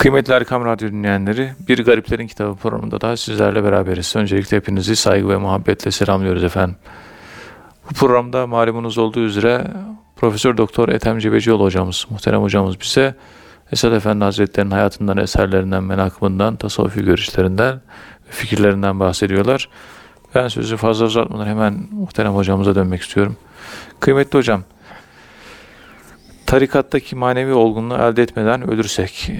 Kıymetli Erkam Radyo dinleyenleri, Bir Gariplerin Kitabı programında da sizlerle beraberiz. Öncelikle hepinizi saygı ve muhabbetle selamlıyoruz efendim. Bu programda malumunuz olduğu üzere Profesör Doktor Ethem Cebecioğlu hocamız, muhterem hocamız bize Esad Efendi Hazretleri'nin hayatından, eserlerinden, menakımından, tasavvufi görüşlerinden fikirlerinden bahsediyorlar. Ben sözü fazla uzatmadan hemen muhterem hocamıza dönmek istiyorum. Kıymetli hocam, tarikattaki manevi olgunluğu elde etmeden ölürsek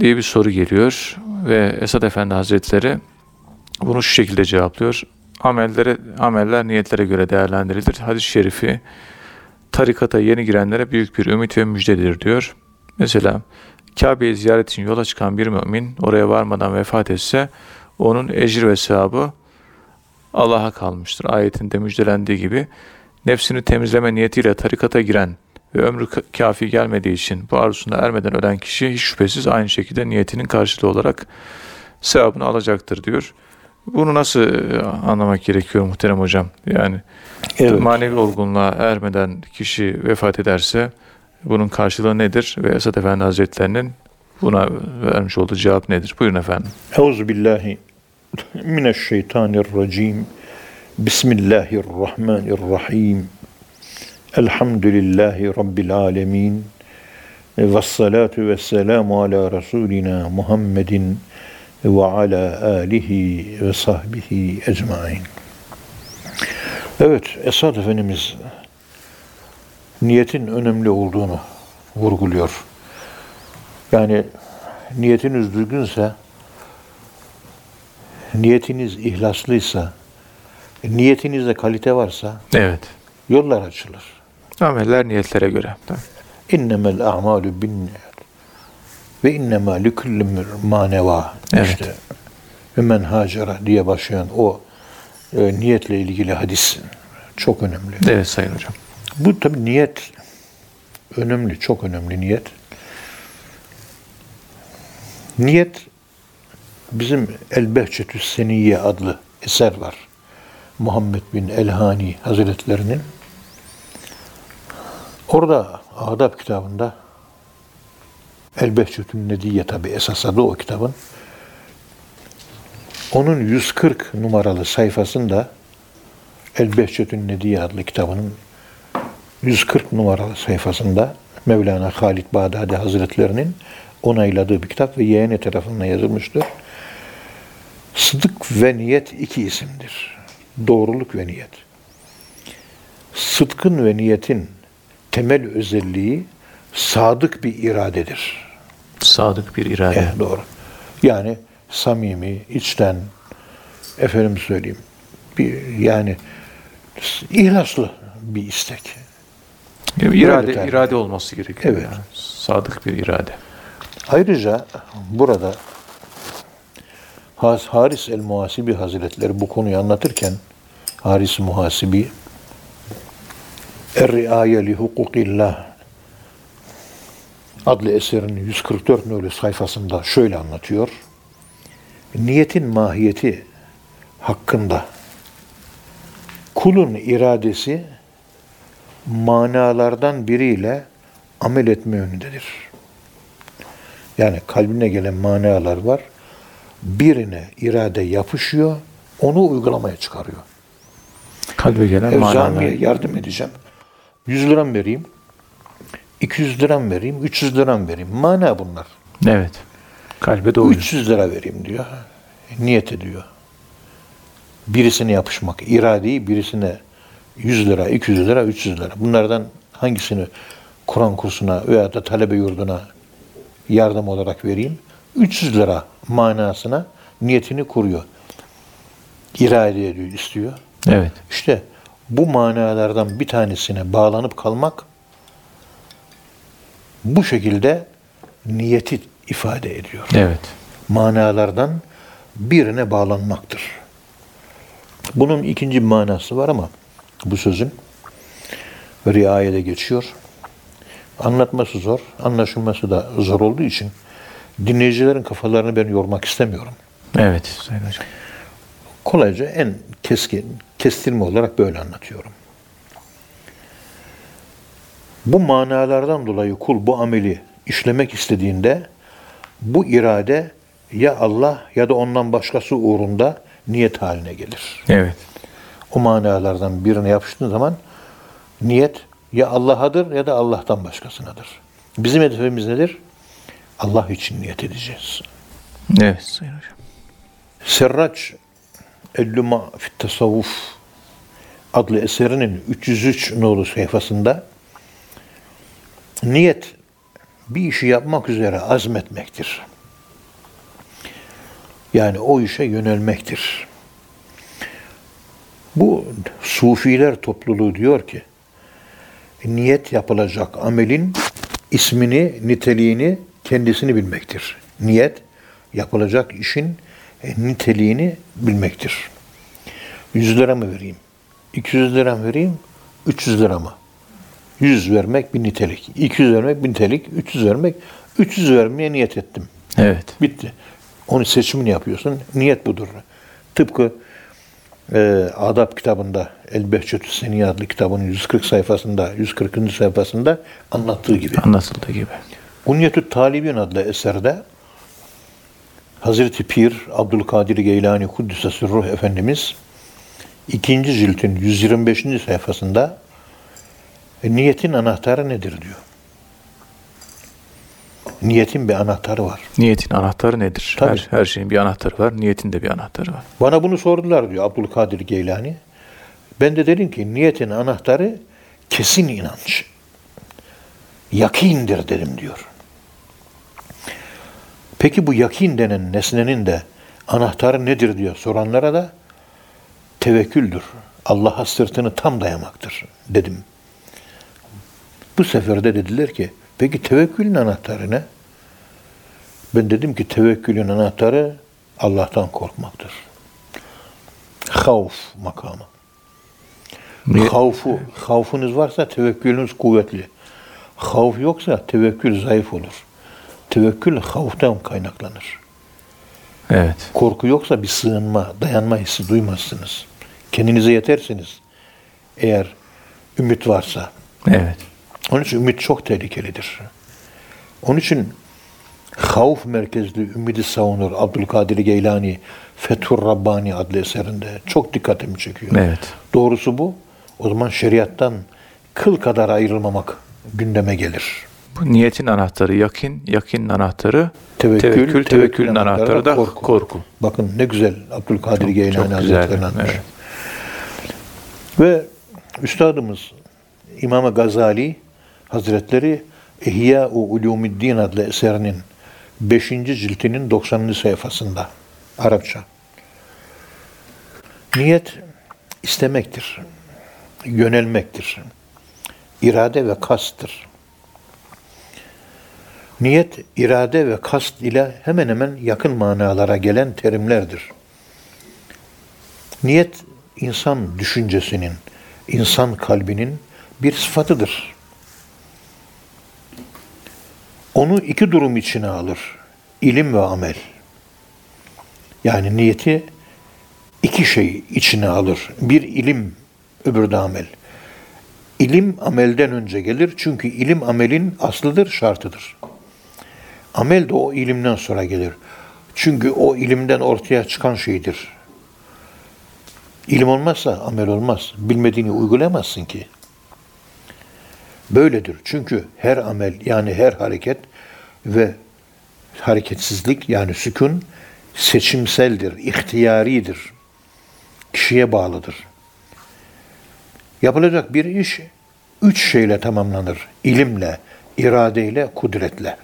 diye bir soru geliyor ve Esad Efendi Hazretleri bunu şu şekilde cevaplıyor. Amellere, ameller niyetlere göre değerlendirilir. Hadis-i şerifi tarikata yeni girenlere büyük bir ümit ve müjdedir diyor. Mesela Kabe'yi ziyaret için yola çıkan bir mümin oraya varmadan vefat etse onun ecir ve sevabı Allah'a kalmıştır. Ayetinde müjdelendiği gibi nefsini temizleme niyetiyle tarikata giren ve ömrü kafi gelmediği için bu arzusuna ermeden ölen kişi hiç şüphesiz aynı şekilde niyetinin karşılığı olarak sevabını alacaktır diyor. Bunu nasıl e, anlamak gerekiyor muhterem hocam? Yani evet. manevi olgunluğa ermeden kişi vefat ederse bunun karşılığı nedir? Ve Esad Efendi Hazretlerinin buna vermiş olduğu cevap nedir? Buyurun efendim. Euzubillahi mineşşeytanirracim. Bismillahirrahmanirrahim. Elhamdülillahi Rabbil alemin. Ve salatu ve selamu ala Resulina Muhammedin ve ala alihi ve sahbihi ecmain. Evet, Esad Efendimiz niyetin önemli olduğunu vurguluyor. Yani niyetiniz düzgünse, niyetiniz ihlaslıysa, niyetinizde kalite varsa, evet. yollar açılır. Ameller niyetlere göre. İnnemel a'malu bin ve innema likulli maneva. Evet. İşte ve men hacera diye başlayan o e, niyetle ilgili hadis çok önemli. Evet Sayın Hocam. Bu tabi niyet önemli, çok önemli niyet. Niyet bizim El Behçetü Seniyye adlı eser var. Muhammed bin Elhani Hazretlerinin. Orada Adab kitabında El Behçetün Nediye tabi esas adı o kitabın. Onun 140 numaralı sayfasında El Behçetün Nediye adlı kitabının 140 numaralı sayfasında Mevlana Halid Bağdadi Hazretlerinin onayladığı bir kitap ve yeğeni tarafından yazılmıştır. Sıdık ve niyet iki isimdir. Doğruluk ve niyet. Sıdkın ve niyetin temel özelliği sadık bir iradedir. Sadık bir irade. Evet, doğru. Yani samimi, içten, efendim söyleyeyim, bir yani ihlaslı bir istek. Yani irade, irade olması gerekiyor. Evet. Yani. Sadık bir irade. Ayrıca burada Haris el-Muhasibi Hazretleri bu konuyu anlatırken Haris Muhasibi Er-Riaye li hukukillah adlı eserinin 144 nolu sayfasında şöyle anlatıyor. Niyetin mahiyeti hakkında kulun iradesi manalardan biriyle amel etme yönündedir. Yani kalbine gelen manalar var. Birine irade yapışıyor, onu uygulamaya çıkarıyor. Kalbe gelen manalar. yardım edeceğim. 100 liram vereyim. 200 liram vereyim, 300 liram vereyim. Mana bunlar. Evet. Kalbe doğru. 300 lira vereyim diyor. Niyet ediyor. Birisine yapışmak, iradeyi birisine 100 lira, 200 lira, 300 lira. Bunlardan hangisini Kur'an kursuna veya da talebe yurduna yardım olarak vereyim? 300 lira manasına niyetini kuruyor. İrade ediyor, istiyor. Evet. İşte bu manalardan bir tanesine bağlanıp kalmak bu şekilde niyeti ifade ediyor. Evet. Manalardan birine bağlanmaktır. Bunun ikinci manası var ama bu sözün riayede geçiyor. Anlatması zor, anlaşılması da zor olduğu için dinleyicilerin kafalarını ben yormak istemiyorum. Evet Sayın Hocam. Kolayca en keskin, kestirme olarak böyle anlatıyorum. Bu manalardan dolayı kul bu ameli işlemek istediğinde Bu irade ya Allah ya da ondan başkası uğrunda niyet haline gelir. Evet. O manalardan birine yapıştığın zaman niyet ya Allah'adır ya da Allah'tan başkasınadır. Bizim hedefimiz nedir? Allah için niyet edeceğiz. Evet Sayın Hocam. Serraç Elluma fit Tasavvuf adlı eserinin 303 nolu sayfasında niyet bir işi yapmak üzere azmetmektir. Yani o işe yönelmektir. Bu sufiler topluluğu diyor ki niyet yapılacak amelin ismini, niteliğini, kendisini bilmektir. Niyet yapılacak işin niteliğini bilmektir. 100 lira mı vereyim? 200 lira mı vereyim? 300 lira mı? 100 vermek bir nitelik. 200 vermek bir nitelik. 300 vermek 300 vermeye niyet ettim. Evet. Bitti. Onu seçimini yapıyorsun. Niyet budur. Tıpkı e, Adab kitabında El Behçetü Seniye adlı kitabın 140 sayfasında, 140. sayfasında anlattığı gibi. Anlatıldığı gibi. Unyetü Talibin adlı eserde Hazreti Pir Abdülkadir Geylani Kuddüs'e Ruh Efendimiz ikinci ciltin 125. sayfasında e, niyetin anahtarı nedir diyor. Niyetin bir anahtarı var. Niyetin anahtarı nedir? Tabii. Her, her şeyin bir anahtarı var. Niyetin de bir anahtarı var. Bana bunu sordular diyor Abdülkadir Geylani. Ben de dedim ki niyetin anahtarı kesin inanç. Yakindir dedim diyor. Peki bu yakin denen nesnenin de anahtarı nedir diyor soranlara da tevekküldür. Allah'a sırtını tam dayamaktır dedim. Bu sefer de dediler ki peki tevekkülün anahtarı ne? Ben dedim ki tevekkülün anahtarı Allah'tan korkmaktır. Havf makamı. Niye- Havfu, havfunuz varsa tevekkülünüz kuvvetli. Havf yoksa tevekkül zayıf olur. Tevekkül havftan kaynaklanır. Evet. Korku yoksa bir sığınma, dayanma hissi duymazsınız. Kendinize yetersiniz. Eğer ümit varsa. Evet. Onun için ümit çok tehlikelidir. Onun için havf merkezli ümidi savunur Abdülkadir Geylani Fethur Rabbani adlı eserinde. Çok dikkatimi çekiyor. Evet. Doğrusu bu. O zaman şeriattan kıl kadar ayrılmamak gündeme gelir. Bu niyetin anahtarı yakin, yakinin anahtarı Tevekkül, tevekkül, tevekkülün tevekkülün anahtarı anahtarı da korku. korku. Bakın ne güzel Abdülkadir Geylani Çok güzel. Hazretleri anlatmış. Evet. Ve üstadımız İmam Gazali Hazretleri İhya-u Ulumiddin adlı eserinin 5. ciltinin 90. sayfasında Arapça. Niyet istemektir. Yönelmektir. İrade ve kasttır. Niyet, irade ve kast ile hemen hemen yakın manalara gelen terimlerdir. Niyet insan düşüncesinin, insan kalbinin bir sıfatıdır. Onu iki durum içine alır. İlim ve amel. Yani niyeti iki şey içine alır. Bir ilim, öbür de amel. İlim amelden önce gelir çünkü ilim amelin aslıdır, şartıdır. Amel de o ilimden sonra gelir. Çünkü o ilimden ortaya çıkan şeydir. İlim olmazsa amel olmaz. Bilmediğini uygulayamazsın ki. Böyledir. Çünkü her amel yani her hareket ve hareketsizlik yani sükun seçimseldir, ihtiyaridir. Kişiye bağlıdır. Yapılacak bir iş üç şeyle tamamlanır. İlimle, iradeyle, kudretle.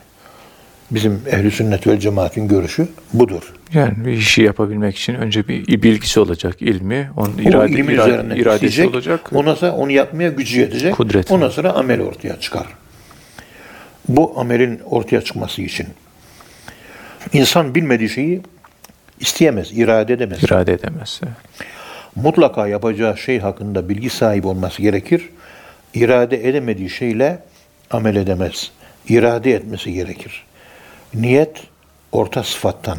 Bizim ehli sünnet vel cemaatin görüşü budur. Yani bir işi yapabilmek için önce bir bilgisi olacak, ilmi, onun irade, ilmin irade- iradesi isteyecek, olacak. ondan sonra onu yapmaya gücü yetecek. Kudret. Ondan sonra amel ortaya çıkar. Bu amelin ortaya çıkması için insan bilmediği şeyi isteyemez, irade edemez. irade edemez. Mutlaka yapacağı şey hakkında bilgi sahibi olması gerekir. İrade edemediği şeyle amel edemez. İrade etmesi gerekir. Niyet orta sıfattan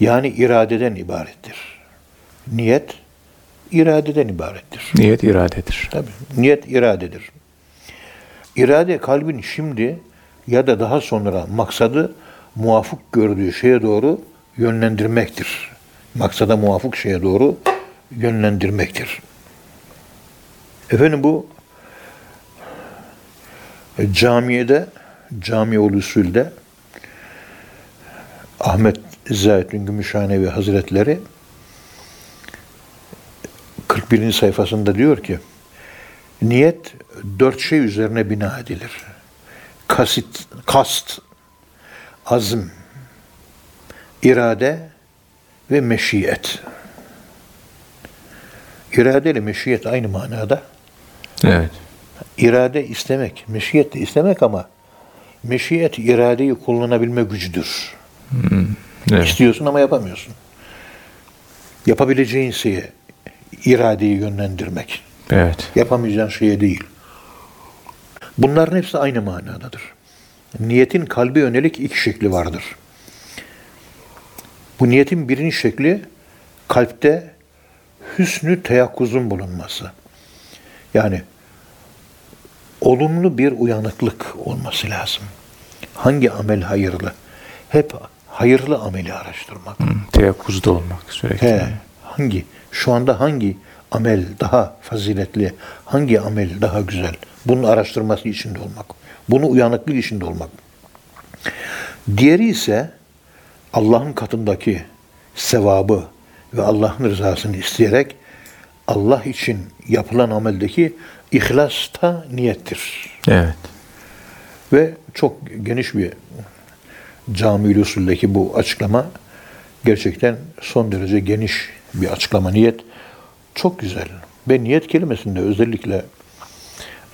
yani iradeden ibarettir. Niyet iradeden ibarettir. Niyet iradedir. Tabii. Niyet iradedir. İrade kalbin şimdi ya da daha sonra maksadı muvafık gördüğü şeye doğru yönlendirmektir. Maksada muvafık şeye doğru yönlendirmektir. Efendim bu e, camiyede, cami usulde Ahmet İzzaettin Gümüşhanevi Hazretleri 41. sayfasında diyor ki niyet dört şey üzerine bina edilir. Kasit, kast, azm, irade ve meşiyet. İrade ile meşiyet aynı manada. Evet. İrade istemek, meşiyet de istemek ama meşiyet iradeyi kullanabilme gücüdür. Evet. İstiyorsun ama yapamıyorsun. Yapabileceğin şeye iradeyi yönlendirmek. Evet. Yapamayacağın şeye değil. Bunların hepsi aynı manadadır. Niyetin kalbe yönelik iki şekli vardır. Bu niyetin birinci şekli kalpte hüsnü teyakkuzun bulunması. Yani olumlu bir uyanıklık olması lazım. Hangi amel hayırlı? Hep hayırlı ameli araştırmak. Hı, Teyakkuzda olmak sürekli. He, hangi şu anda hangi amel daha faziletli, hangi amel daha güzel? Bunun araştırması içinde olmak. Bunu uyanıklık içinde olmak. Diğeri ise Allah'ın katındaki sevabı ve Allah'ın rızasını isteyerek Allah için yapılan ameldeki ihlas da niyettir. Evet. Ve çok geniş bir cami usuldeki bu açıklama gerçekten son derece geniş bir açıklama. Niyet çok güzel. Ve niyet kelimesinde özellikle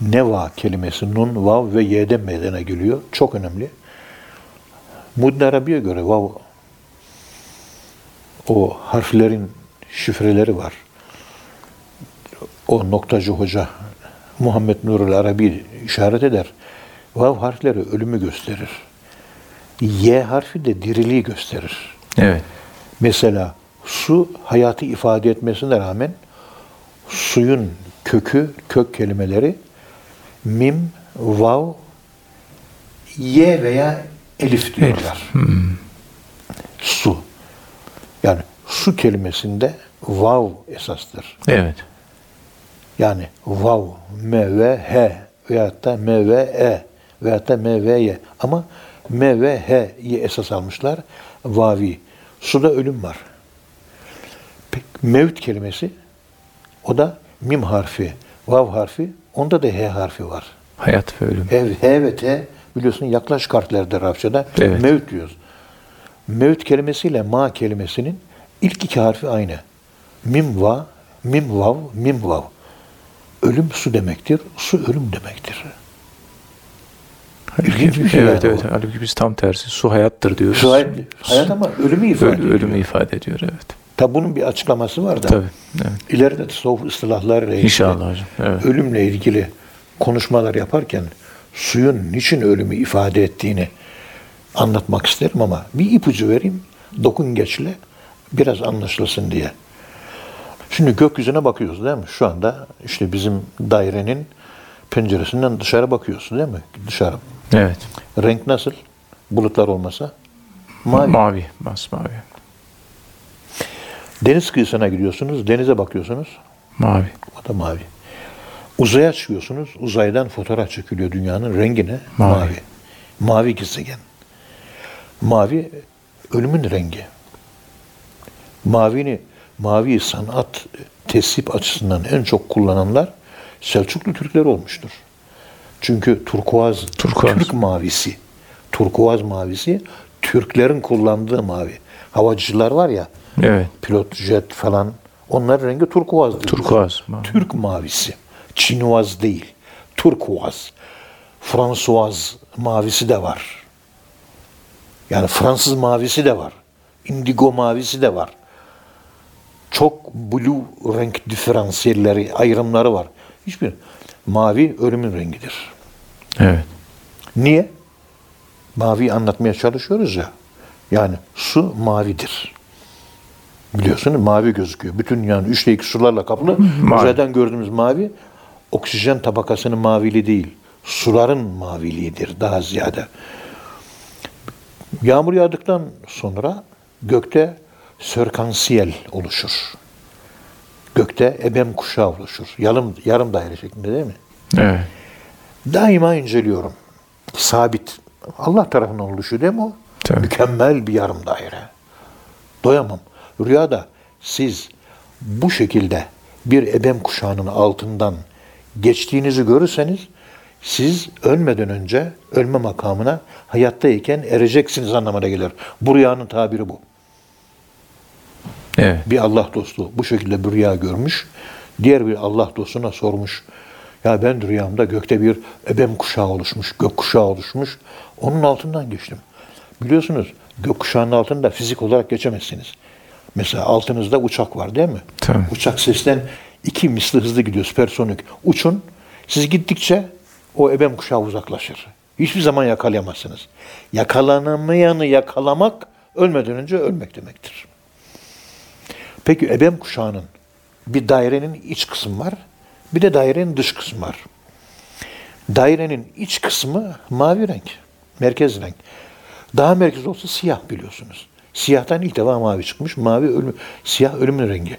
neva kelimesi nun, vav ve y'den meydana geliyor. Çok önemli. Muddin Arabi'ye göre vav o harflerin şifreleri var. O noktacı hoca Muhammed Nurul Arabi işaret eder. Vav harfleri ölümü gösterir. Y harfi de diriliği gösterir. Evet. Mesela su hayatı ifade etmesine rağmen suyun kökü, kök kelimeleri mim, vav, ye veya elif diyorlar. Su. Yani su kelimesinde vav esastır. Evet. Yani vav, me ve he veyahut da me ve e veyahut da me ve ye. Ama me ve he'yi esas almışlar. Vavi. Suda ölüm var. Mevt kelimesi o da mim harfi, vav harfi, onda da he harfi var. Hayat ve ölüm. He, he ve te biliyorsun yaklaş kartlarda Arapçada Evet. mevt diyoruz. Mevt kelimesiyle ma kelimesinin ilk iki harfi aynı. Mim va, mim vav, mim vav. Ölüm su demektir, su ölüm demektir. İlginç bir şey evet yani evet. bu. Halbuki biz tam tersi. Su hayattır diyoruz. Su hayat, hayat ama ölümü ifade Öl- ediyor. ölümü ifade ediyor evet. Tabi bunun bir açıklaması var da. Tabii. Evet. İleride tasavvuf ıslahlarıyla ilgili, İnşallah hocam. Evet. ölümle ilgili konuşmalar yaparken suyun niçin ölümü ifade ettiğini anlatmak isterim ama bir ipucu vereyim. Dokun geçle biraz anlaşılsın diye. Şimdi gökyüzüne bakıyoruz değil mi? Şu anda işte bizim dairenin penceresinden dışarı bakıyorsun değil mi? Dışarı. Evet. Renk nasıl? Bulutlar olmasa? Mavi. Mavi. Masmavi. Deniz kıyısına gidiyorsunuz, denize bakıyorsunuz. Mavi. O da mavi. Uzaya çıkıyorsunuz. Uzaydan fotoğraf çekiliyor dünyanın rengine. Mavi. Mavi. Mavi gezegen. Mavi ölümün rengi. Mavini, mavi sanat tesip açısından en çok kullananlar Selçuklu Türkler olmuştur. Çünkü turkuaz, Turkuaz. Türk mavisi, turkuaz mavisi Türklerin kullandığı mavi. Havacılar var ya, Evet. pilot jet falan onların rengi turkuazdır. Turkuaz. Mavi. Türk mavisi. Çinvaz değil. Turkuaz. Fransuaz mavisi de var. Yani Fransız mavisi de var. Indigo mavisi de var. Çok blue renk diferansiyelleri, ayrımları var. Hiçbir mavi ölümün rengidir. Evet. Niye? Mavi anlatmaya çalışıyoruz ya. Yani su mavidir. Biliyorsunuz mavi gözüküyor. Bütün yani üçte iki sularla kaplı. Uzaydan gördüğümüz mavi oksijen tabakasının mavili değil. suların maviliğidir daha ziyade. Yağmur yağdıktan sonra gökte sörkansiyel oluşur. Gökte ebem kuşağı oluşur. Yarım, yarım daire şeklinde değil mi? Evet. Daima inceliyorum. Sabit. Allah tarafından oluşuyor değil mi o? Tabii. Mükemmel bir yarım daire. Doyamam. Rüyada siz bu şekilde bir ebem kuşağının altından geçtiğinizi görürseniz siz ölmeden önce ölme makamına hayattayken ereceksiniz anlamına gelir. Bu rüyanın tabiri bu. Evet. Bir Allah dostu bu şekilde bir rüya görmüş. Diğer bir Allah dostuna sormuş. Ya ben rüyamda gökte bir ebem kuşağı oluşmuş, gök kuşağı oluşmuş. Onun altından geçtim. Biliyorsunuz gök kuşağının altında fizik olarak geçemezsiniz. Mesela altınızda uçak var değil mi? Tabii. Uçak sesten iki misli hızlı gidiyor süpersonik. Uçun. Siz gittikçe o ebem kuşağı uzaklaşır. Hiçbir zaman yakalayamazsınız. Yakalanamayanı yakalamak ölmeden önce ölmek demektir. Peki ebem kuşağının bir dairenin iç kısmı var, bir de dairenin dış kısmı var. Dairenin iç kısmı mavi renk, merkez renk. Daha merkez olsa siyah biliyorsunuz. Siyahtan ilk defa mavi çıkmış. Mavi ölüm, siyah ölümün rengi.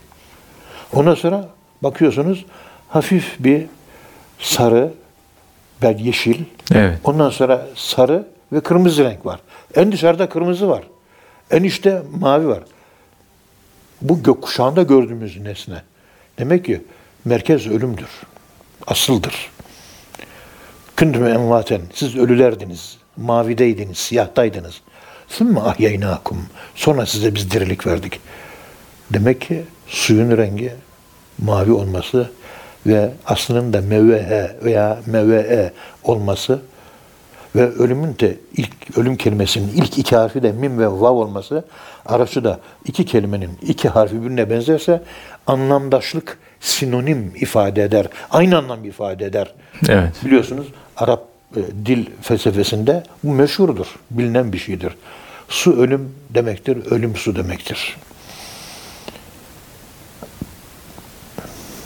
Ondan sonra bakıyorsunuz hafif bir sarı, belki yeşil. Evet. Ondan sonra sarı ve kırmızı renk var. En dışarıda kırmızı var. En içte mavi var. Bu gökkuşağında gördüğümüz nesne. Demek ki merkez ölümdür. Asıldır. Kündüm envaten. Siz ölülerdiniz. Mavideydiniz, siyahtaydınız. Sümme ahyaynakum. Sonra size biz dirilik verdik. Demek ki suyun rengi mavi olması ve aslının da mevvehe veya mevve'e olması ve ölümün de ilk ölüm kelimesinin ilk iki harfi de mim ve vav olması arası da iki kelimenin iki harfi birbirine benzerse anlamdaşlık sinonim ifade eder. Aynı anlam ifade eder. Evet. Biliyorsunuz Arap e, dil felsefesinde bu meşhurdur. Bilinen bir şeydir. Su ölüm demektir, ölüm su demektir.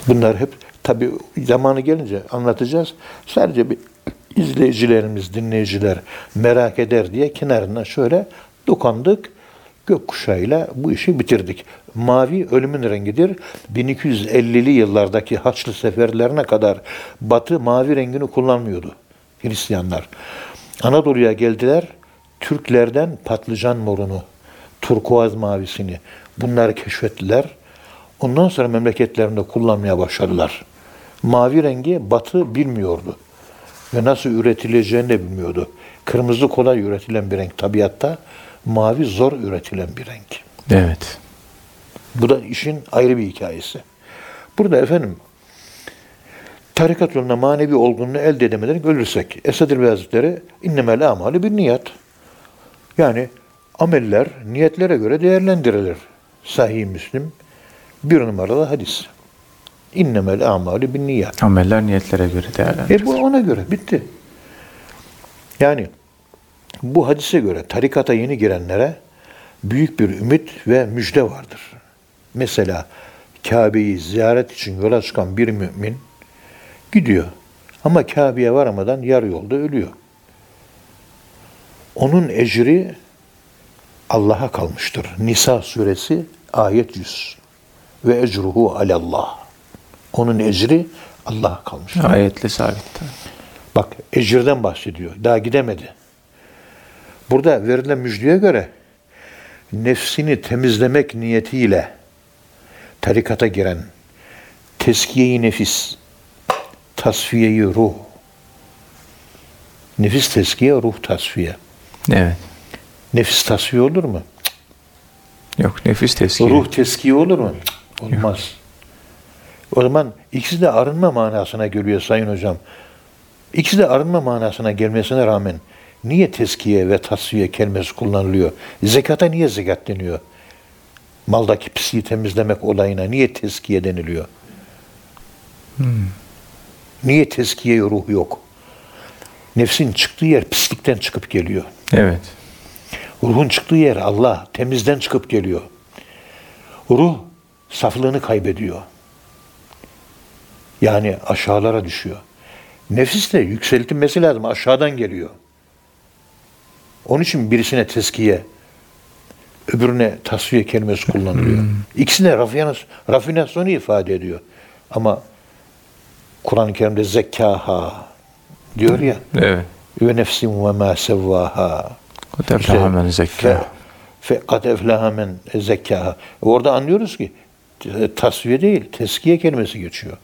Bunlar hep tabi zamanı gelince anlatacağız. Sadece bir izleyicilerimiz, dinleyiciler merak eder diye kenarına şöyle dokandık. Gökkuşağıyla bu işi bitirdik. Mavi ölümün rengidir. 1250'li yıllardaki Haçlı seferlerine kadar Batı mavi rengini kullanmıyordu Hristiyanlar. Anadolu'ya geldiler. Türklerden patlıcan morunu, turkuaz mavisini bunları keşfettiler. Ondan sonra memleketlerinde kullanmaya başladılar. Mavi rengi Batı bilmiyordu ve nasıl üretileceğini de bilmiyordu. Kırmızı kolay üretilen bir renk tabiatta, mavi zor üretilen bir renk. Evet. Bu da işin ayrı bir hikayesi. Burada efendim tarikat yolunda manevi olgunluğu elde edemeden ölürsek Esad Erbil Hazretleri innemel amali bir niyet. Yani ameller niyetlere göre değerlendirilir. Sahih Müslim bir numaralı hadis. İnnemel amali bin niyet. Ameller niyetlere göre değerlendirilir. E bu ona göre bitti. Yani bu hadise göre tarikata yeni girenlere büyük bir ümit ve müjde vardır. Mesela Kabe'yi ziyaret için yola çıkan bir mümin gidiyor. Ama Kabe'ye varamadan yarı yolda ölüyor. Onun ecri Allah'a kalmıştır. Nisa suresi ayet 100. Ve ecruhu alallah. Onun ecri Allah'a kalmıştır. Ayetle sabit. Bak ecirden bahsediyor. Daha gidemedi. Burada verilen müjdeye göre nefsini temizlemek niyetiyle tarikata giren teskiyeyi nefis, tasfiyeyi ruh, nefis teskiye, ruh tasfiye. Evet. Nefis tasfiye olur mu? Yok nefis teskiye. Ruh teskiye olur mu? Olmaz. O zaman ikisi de arınma manasına geliyor Sayın Hocam. İkisi de arınma manasına gelmesine rağmen niye teskiye ve tasfiye kelimesi kullanılıyor? Zekata niye zekat deniyor? Maldaki pisliği temizlemek olayına niye teskiye deniliyor? Niye teskiye ruh yok? Nefsin çıktığı yer pislikten çıkıp geliyor. Evet. Ruhun çıktığı yer Allah, temizden çıkıp geliyor. Ruh saflığını kaybediyor. Yani aşağılara düşüyor. Nefis de yükseltilmesi lazım. Aşağıdan geliyor. Onun için birisine teskiye, öbürüne tasfiye kelimesi kullanılıyor. İkisi de rafinas, rafinasyonu ifade ediyor. Ama Kur'an-ı Kerim'de zekkaha diyor ya Evet. ve nefsin ve ma sevvaha Kod eflaha men zekkâha. fe kad eflaha men zekkaha. Orada anlıyoruz ki tasfiye değil, teskiye kelimesi geçiyor.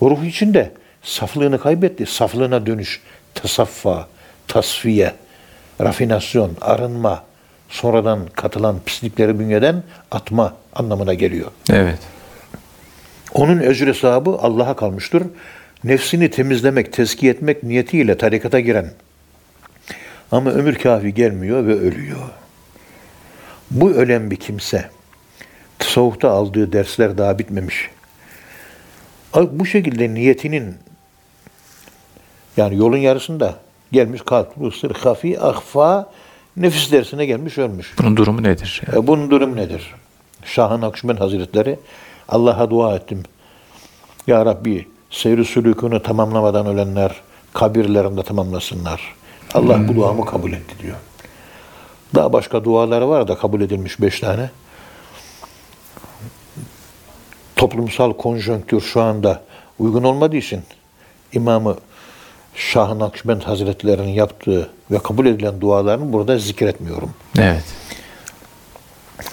O ruh içinde saflığını kaybetti. Saflığına dönüş, tasaffa, tasfiye, rafinasyon, arınma, sonradan katılan pislikleri bünyeden atma anlamına geliyor. Evet. Onun ecri hesabı Allah'a kalmıştır. Nefsini temizlemek, tezkiye etmek niyetiyle tarikata giren ama ömür kafi gelmiyor ve ölüyor. Bu ölen bir kimse tasavvufta aldığı dersler daha bitmemiş. Bu şekilde niyetinin yani yolun yarısında gelmiş kalkmış sır hafi ahfa nefis dersine gelmiş ölmüş. Bunun durumu nedir? E, bunun durumu nedir? Şahın Akşubend Hazretleri Allah'a dua ettim. Ya Rabbi seyri sülükünü tamamlamadan ölenler kabirlerinde tamamlasınlar. Allah bu duamı kabul etti diyor. Daha başka duaları var da kabul edilmiş beş tane. Toplumsal konjonktür şu anda uygun olmadığı için imamı Şah-ı Nakşibend Hazretleri'nin yaptığı ve kabul edilen dualarını burada zikretmiyorum. Evet.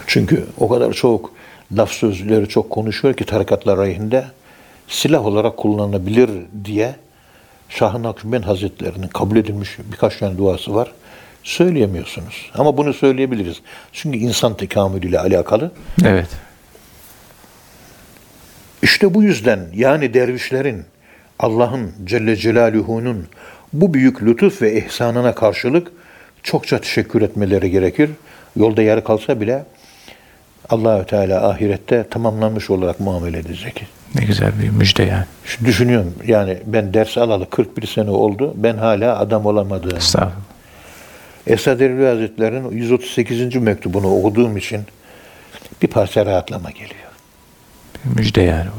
Çünkü o kadar çok laf sözleri çok konuşuyor ki tarikatlar aleyhinde silah olarak kullanılabilir diye Şah-ı Nakşibend Hazretleri'nin kabul edilmiş birkaç tane duası var. Söyleyemiyorsunuz. Ama bunu söyleyebiliriz. Çünkü insan tekamülüyle alakalı. Evet. İşte bu yüzden yani dervişlerin Allah'ın Celle Celaluhu'nun bu büyük lütuf ve ihsanına karşılık çokça teşekkür etmeleri gerekir. Yolda yarı kalsa bile Allahü Teala ahirette tamamlanmış olarak muamele edecek. Ne güzel bir müjde yani. Şu düşünüyorum yani ben ders alalı 41 sene oldu. Ben hala adam olamadım. Estağfurullah. Esad Erbil Hazretleri'nin 138. mektubunu okuduğum için bir parça rahatlama geliyor. Müjde yani.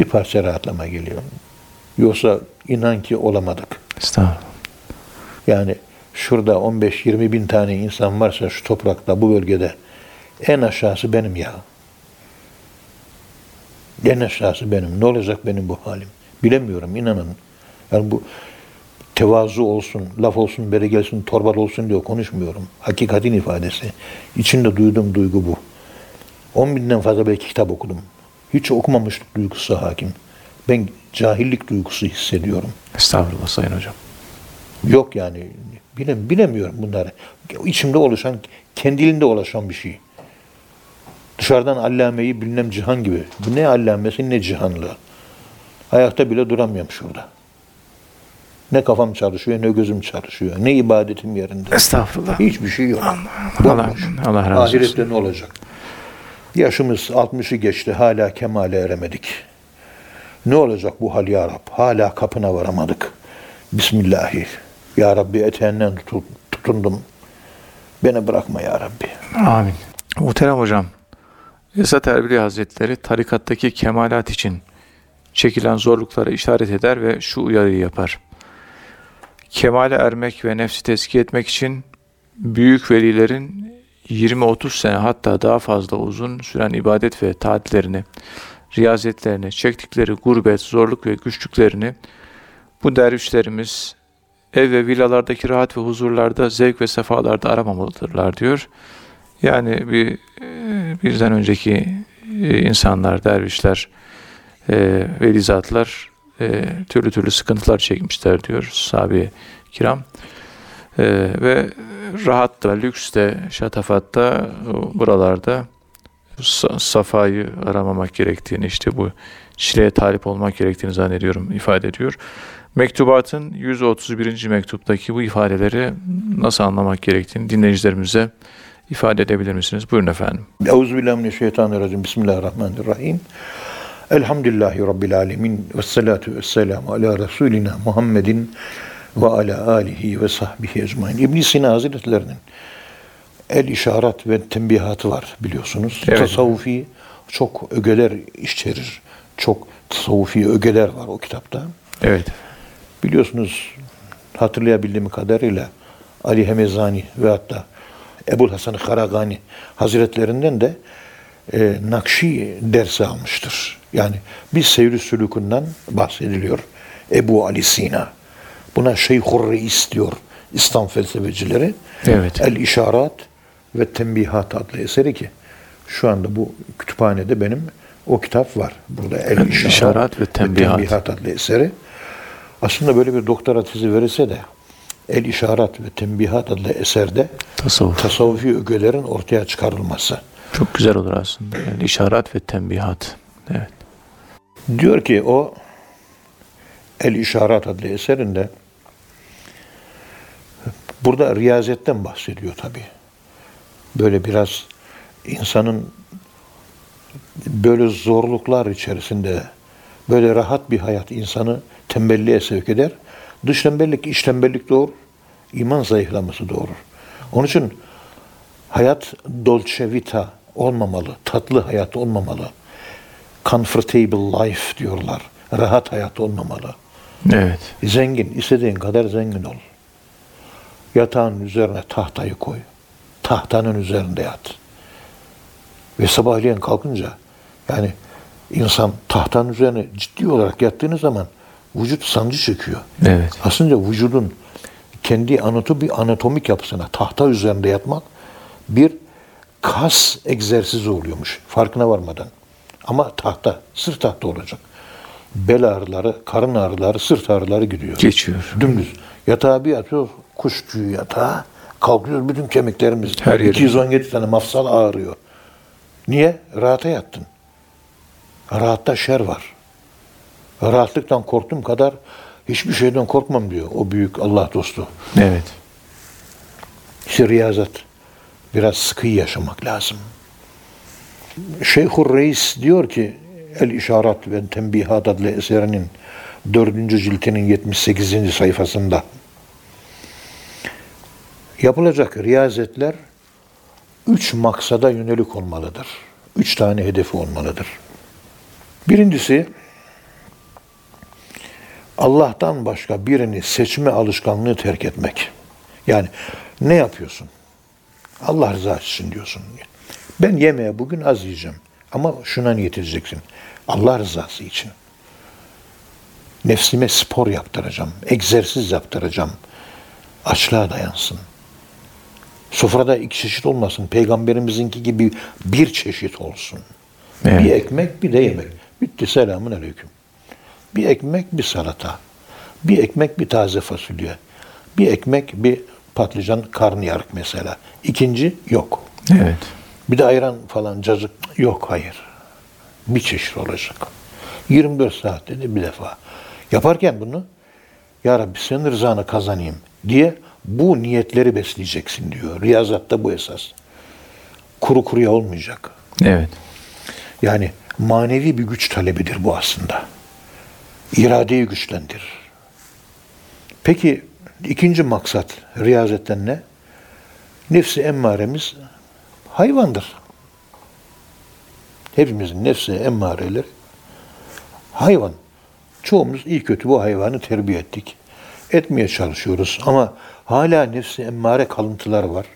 Bir parça rahatlama geliyor. Yoksa inan ki olamadık. Estağfurullah. Yani şurada 15-20 bin tane insan varsa şu toprakta, bu bölgede en aşağısı benim ya. En aşağısı benim. Ne olacak benim bu halim? Bilemiyorum inanın. Yani bu tevazu olsun, laf olsun, beri gelsin, torbal olsun diye konuşmuyorum. Hakikatin ifadesi. İçinde duyduğum duygu bu. 10 binden fazla belki kitap okudum. Hiç okumamışlık duygusu hakim. Ben cahillik duygusu hissediyorum. Estağfurullah Sayın Hocam. Yok yani bilem, bilemiyorum bunları. İçimde oluşan, kendiliğinde oluşan bir şey. Dışarıdan allameyi bilmem cihan gibi. Bu ne allamesi ne cihanlı. Ayakta bile duramıyorum şurada. Ne kafam çalışıyor ne gözüm çalışıyor. Ne ibadetim yerinde. Estağfurullah. Hiçbir şey yok. Allah, Bomboş. Allah razı olsun. Ahirette ne olacak? Yaşımız 60'ı geçti hala kemale eremedik. Ne olacak bu hal ya Rab? Hala kapına varamadık. Bismillahi. Ya Rabbi eteğinden tutu- tutundum. Beni bırakma ya Rabbi. Amin. Muhterem hocam, Esat Erbil Hazretleri tarikattaki kemalat için çekilen zorluklara işaret eder ve şu uyarıyı yapar. Kemale ermek ve nefsi tezkiye etmek için büyük velilerin 20-30 sene hatta daha fazla uzun süren ibadet ve taatlerini, riyazetlerini, çektikleri gurbet, zorluk ve güçlüklerini bu dervişlerimiz ev ve villalardaki rahat ve huzurlarda, zevk ve sefalarda aramamalıdırlar diyor. Yani bir e, bizden önceki e, insanlar, dervişler, e, velizatlar e, türlü türlü sıkıntılar çekmişler diyor sahabe kiram. E, ve rahat da, lüks de, şatafatta o buralarda sa- safayı aramamak gerektiğini, işte bu çileye talip olmak gerektiğini zannediyorum ifade ediyor. Mektubatın 131. mektuptaki bu ifadeleri nasıl anlamak gerektiğini dinleyicilerimize ifade edebilir misiniz? Buyurun efendim. Euzubillahimineşşeytanirracim. Bismillahirrahmanirrahim. Elhamdülillahi Rabbil alemin. Ve salatu ve selamu ala Resulina Muhammedin ve ala alihi ve sahbihi ecmain. İbn Sina Hazretlerinin el işaret ve tembihatı var biliyorsunuz. Evet. Tasavvufi çok ögeler içerir. Çok tasavvufi ögeler var o kitapta. Evet. Biliyorsunuz hatırlayabildiğim kadarıyla Ali Hemezani ve hatta Ebul Hasan Karagani Hazretlerinden de e, Nakşi dersi almıştır. Yani bir seyri sülükünden bahsediliyor. Ebu Ali Sina. Buna Şeyhur Reis diyor İslam felsefecileri. Evet. El İşarat ve Tembihat adlı eseri ki şu anda bu kütüphanede benim o kitap var. Burada El El İşarat, İşarat ve Tembihat. Tembihat adlı eseri. Aslında böyle bir doktora tezi verirse de El İşarat ve Tembihat adlı eserde Tasavvuf. tasavvufi ögelerin ortaya çıkarılması. Çok güzel olur aslında. Yani işaret ve tembihat. Evet. Diyor ki o El İşarat adlı eserinde burada riyazetten bahsediyor tabi. Böyle biraz insanın böyle zorluklar içerisinde böyle rahat bir hayat insanı tembelliğe sevk eder. Dış tembellik, iç tembellik doğurur. iman zayıflaması doğurur. Onun için hayat dolce vita olmamalı, tatlı hayat olmamalı. Comfortable life diyorlar. Rahat hayat olmamalı. Evet. Zengin, istediğin kadar zengin ol. Yatağın üzerine tahtayı koy. Tahtanın üzerinde yat. Ve sabahleyin kalkınca yani insan tahtanın üzerine ciddi olarak yattığınız zaman vücut sancı çekiyor. Evet. Aslında vücudun kendi anatomi, anatomik yapısına tahta üzerinde yatmak bir kas egzersizi oluyormuş farkına varmadan. Ama tahta, sırt tahta olacak. Bel ağrıları, karın ağrıları, sırt ağrıları gidiyor. Geçiyor. Dümdüz. Yatağa bir yatıyor, kuş tüyü yatağa. Kalkıyoruz bütün kemiklerimiz. Her yerimiz. 217 tane mafsal ağrıyor. Niye? Rahata yattın. Rahatta şer var. Rahatlıktan korktuğum kadar hiçbir şeyden korkmam diyor o büyük Allah dostu. Evet. İşte riyazat. Biraz sıkı yaşamak lazım. Şeyhur Reis diyor ki El İşarat ve Tembihat adlı eserinin dördüncü ciltinin 78. sayfasında yapılacak riyazetler üç maksada yönelik olmalıdır. Üç tane hedefi olmalıdır. Birincisi Allah'tan başka birini seçme alışkanlığı terk etmek. Yani ne yapıyorsun? Allah rızası için diyorsun. Ben yemeğe bugün az yiyeceğim. Ama şuna niyet. Allah rızası için. Nefsime spor yaptıracağım. Egzersiz yaptıracağım. Açlığa dayansın. Sofrada iki çeşit olmasın. Peygamberimizinki gibi bir çeşit olsun. Evet. Bir ekmek bir de yemek. Bitti selamun aleyküm. Bir ekmek bir salata. Bir ekmek bir taze fasulye. Bir ekmek bir patlıcan karnıyarık mesela. İkinci yok. Evet. Bir de ayran falan cacık yok hayır. Bir çeşit olacak. 24 saat dedi bir defa. Yaparken bunu Ya Rabbi senin rızanı kazanayım diye bu niyetleri besleyeceksin diyor. Riyazatta bu esas. Kuru kuruya olmayacak. Evet. Yani manevi bir güç talebidir bu aslında. İradeyi güçlendirir. Peki ikinci maksat riyazetten ne? Nefsi emmaremiz hayvandır. Hepimizin nefsi emmareleri hayvan. Çoğumuz iyi kötü bu hayvanı terbiye ettik. Etmeye çalışıyoruz ama hala nefsi emmare kalıntıları var.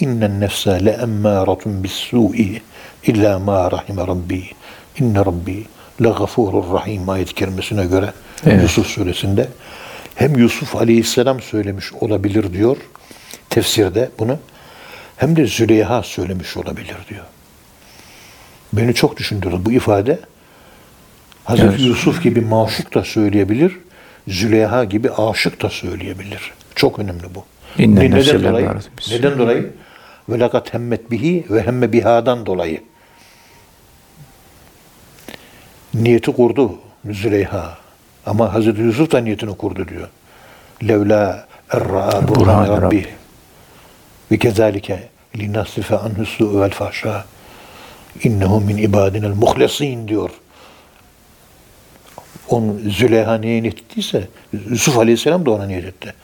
İnnen nefse le emmâratun bis su'i illa ma rahime rabbi. İnne rabbi le gafurur rahim ayet kerimesine göre Evet. Yusuf suresinde hem Yusuf aleyhisselam söylemiş olabilir diyor tefsirde bunu hem de Züleyha söylemiş olabilir diyor. Beni çok düşündürdü bu ifade. Hazreti Evet. Yusuf gibi maşuk da söyleyebilir, Züleyha gibi aşık da söyleyebilir. Çok önemli bu. İnne neden le dolayı? Neden dolayı? Ve lakat hemmet bihi ve hemme bihadan dolayı. Niyeti kurdu Züleyha. Ama Hazreti Yusuf da niyetini kurdu diyor. Levla erra burhan rabbi. Ve kezalike linasrife anhu su'u vel fahşa. İnnehu min ibadinel muhlesin diyor. Onu Züleyha neye niyet ettiyse Yusuf Aleyhisselam da ona niyet etti.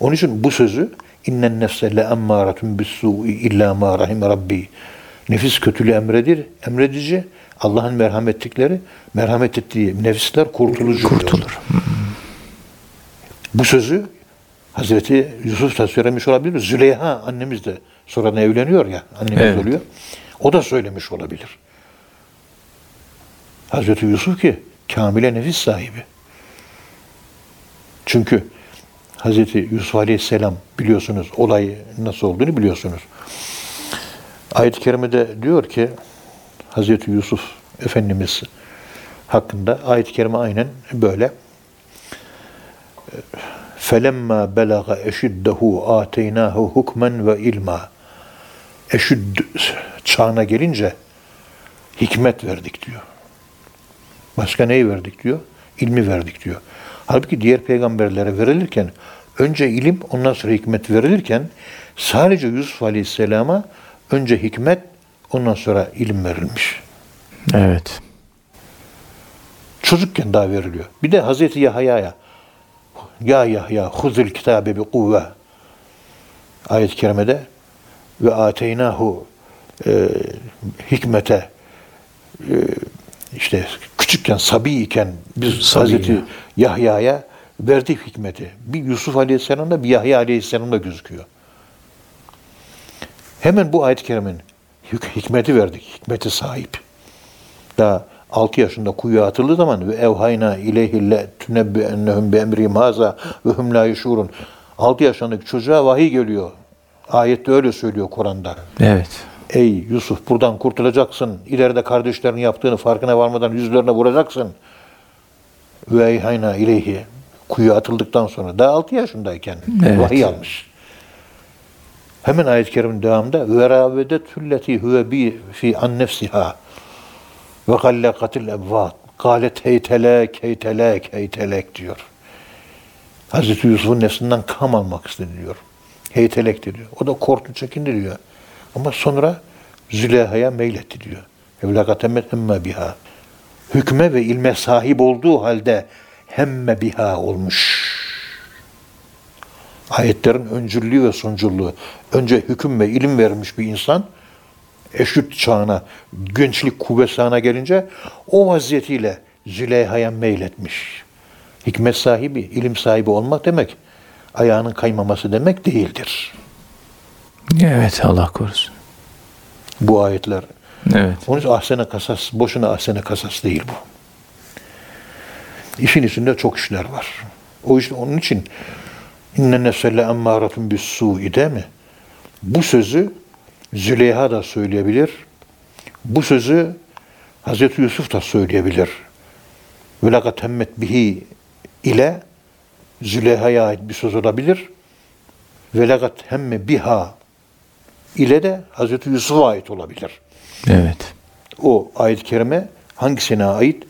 Onun için bu sözü innen nefse le emmâretun bis-sû'i illâ mâ rahime rabbi. Nefis kötülüğü emredir, emredici. Allah'ın merhametlikleri, merhamet ettiği nefisler kurtulucu. Kurtulur. Bu sözü Hazreti Yusuf da söylemiş olabilir. Züleyha annemiz de sonra evleniyor ya, annemiz Evet. oluyor. O da söylemiş olabilir. Hazreti Yusuf ki kamile nefis sahibi. Çünkü Hazreti Yusuf Aleyhisselam biliyorsunuz olay nasıl olduğunu biliyorsunuz. Ayet-i Kerime'de diyor ki Hazreti Yusuf Efendimiz hakkında ayet-i kerime aynen böyle. Felemma belaga eşiddehu ateynahu hukmen ve ilma. Eşüdd çağına gelince hikmet verdik diyor. Başka neyi verdik diyor? İlmi verdik diyor. Halbuki diğer peygamberlere verilirken önce ilim ondan sonra hikmet verilirken sadece Yusuf Aleyhisselam'a önce hikmet ondan sonra ilim verilmiş. Evet. Çocukken daha veriliyor. Bir de Hazreti Yahya'ya Ya Yahya huzul kitabe bi kuvve ayet-i kerimede ve ateynahu e, hikmete e, işte küçükken sabi iken biz Sabi Hazreti ya. Yahya'ya verdik hikmeti. Bir Yusuf Aleyhisselam'da bir Yahya Aleyhisselam'da gözüküyor. Hemen bu ayet-i kerimenin hik- hikmeti verdik. Hikmeti sahip. Daha 6 yaşında kuyuya atıldığı zaman ve evhayna ileyhi le tünebbi ennehum bi emrim haza ve hum la yuşurun. 6 yaşındaki çocuğa vahiy geliyor. Ayette öyle söylüyor Kur'an'da. Evet. Ey Yusuf buradan kurtulacaksın. İleride kardeşlerin yaptığını farkına varmadan yüzlerine vuracaksın. Ve eyhayna ileyhi. Kuyuya atıldıktan sonra daha 6 yaşındayken Evet. vahiy almış. Hemen ayet-i kerimin devamında ve ravedetülleti huve bi fi an nefsiha ve gallakatil ebvat galet heytelek heytelek heytelek diyor. Hazreti Yusuf'un nefsinden kam almak istedi diyor. Heytelek diyor. O da korktu çekindi diyor. Ama sonra Züleyha'ya meyletti diyor. Evlakatemet emme biha. Hükme ve ilme sahip olduğu halde hemme biha olmuş. Ayetlerin öncüllüğü ve sonuculluğu. Önce hüküm ve ilim vermiş bir insan eşit çağına, gençlik kuvvet çağına gelince o vaziyetiyle Züleyha'ya meyletmiş. Hikmet sahibi, ilim sahibi olmak demek ayağının kaymaması demek değildir. Evet Allah korusun. Bu ayetler. Evet. Onun için ahsene kasas, boşuna ahsene kasas değil bu. İşin içinde çok işler var. O işte onun için inne nefselle emmâratun bis su'i değil mi? Bu sözü Züleyha da söyleyebilir. Bu sözü Hazreti Yusuf da söyleyebilir. Ve lakat hemmet bihi ile Züleyha'ya ait bir söz olabilir. Ve lakat hemme biha ile de Hazreti Yusuf'a ait olabilir. Evet. O ayet-i kerime hangisine ait?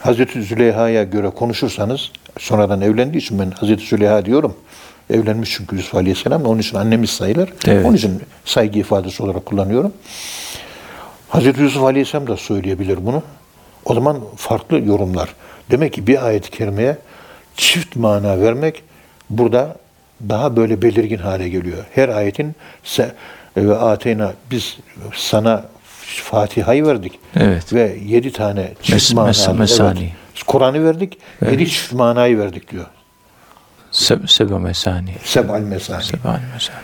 Hazreti Züleyha'ya göre konuşursanız, sonradan evlendiği için ben Hazreti Züleyha diyorum. Evlenmiş çünkü Yusuf Aleyhisselam. Onun için annemiz sayılır. Evet. Onun için saygı ifadesi olarak kullanıyorum. Hazreti Yusuf Aleyhisselam da söyleyebilir bunu. O zaman farklı yorumlar. Demek ki bir ayet-i kerimeye çift mana vermek burada daha böyle belirgin hale geliyor. Her ayetin se, ve ateyna biz sana Fatiha'yı verdik. Evet. Ve yedi tane çift Mes- mes- evet. Kur'an'ı verdik. Yedi çift manayı verdik diyor. Se sebe mesani. Seb'al mesani. Sebani mesani.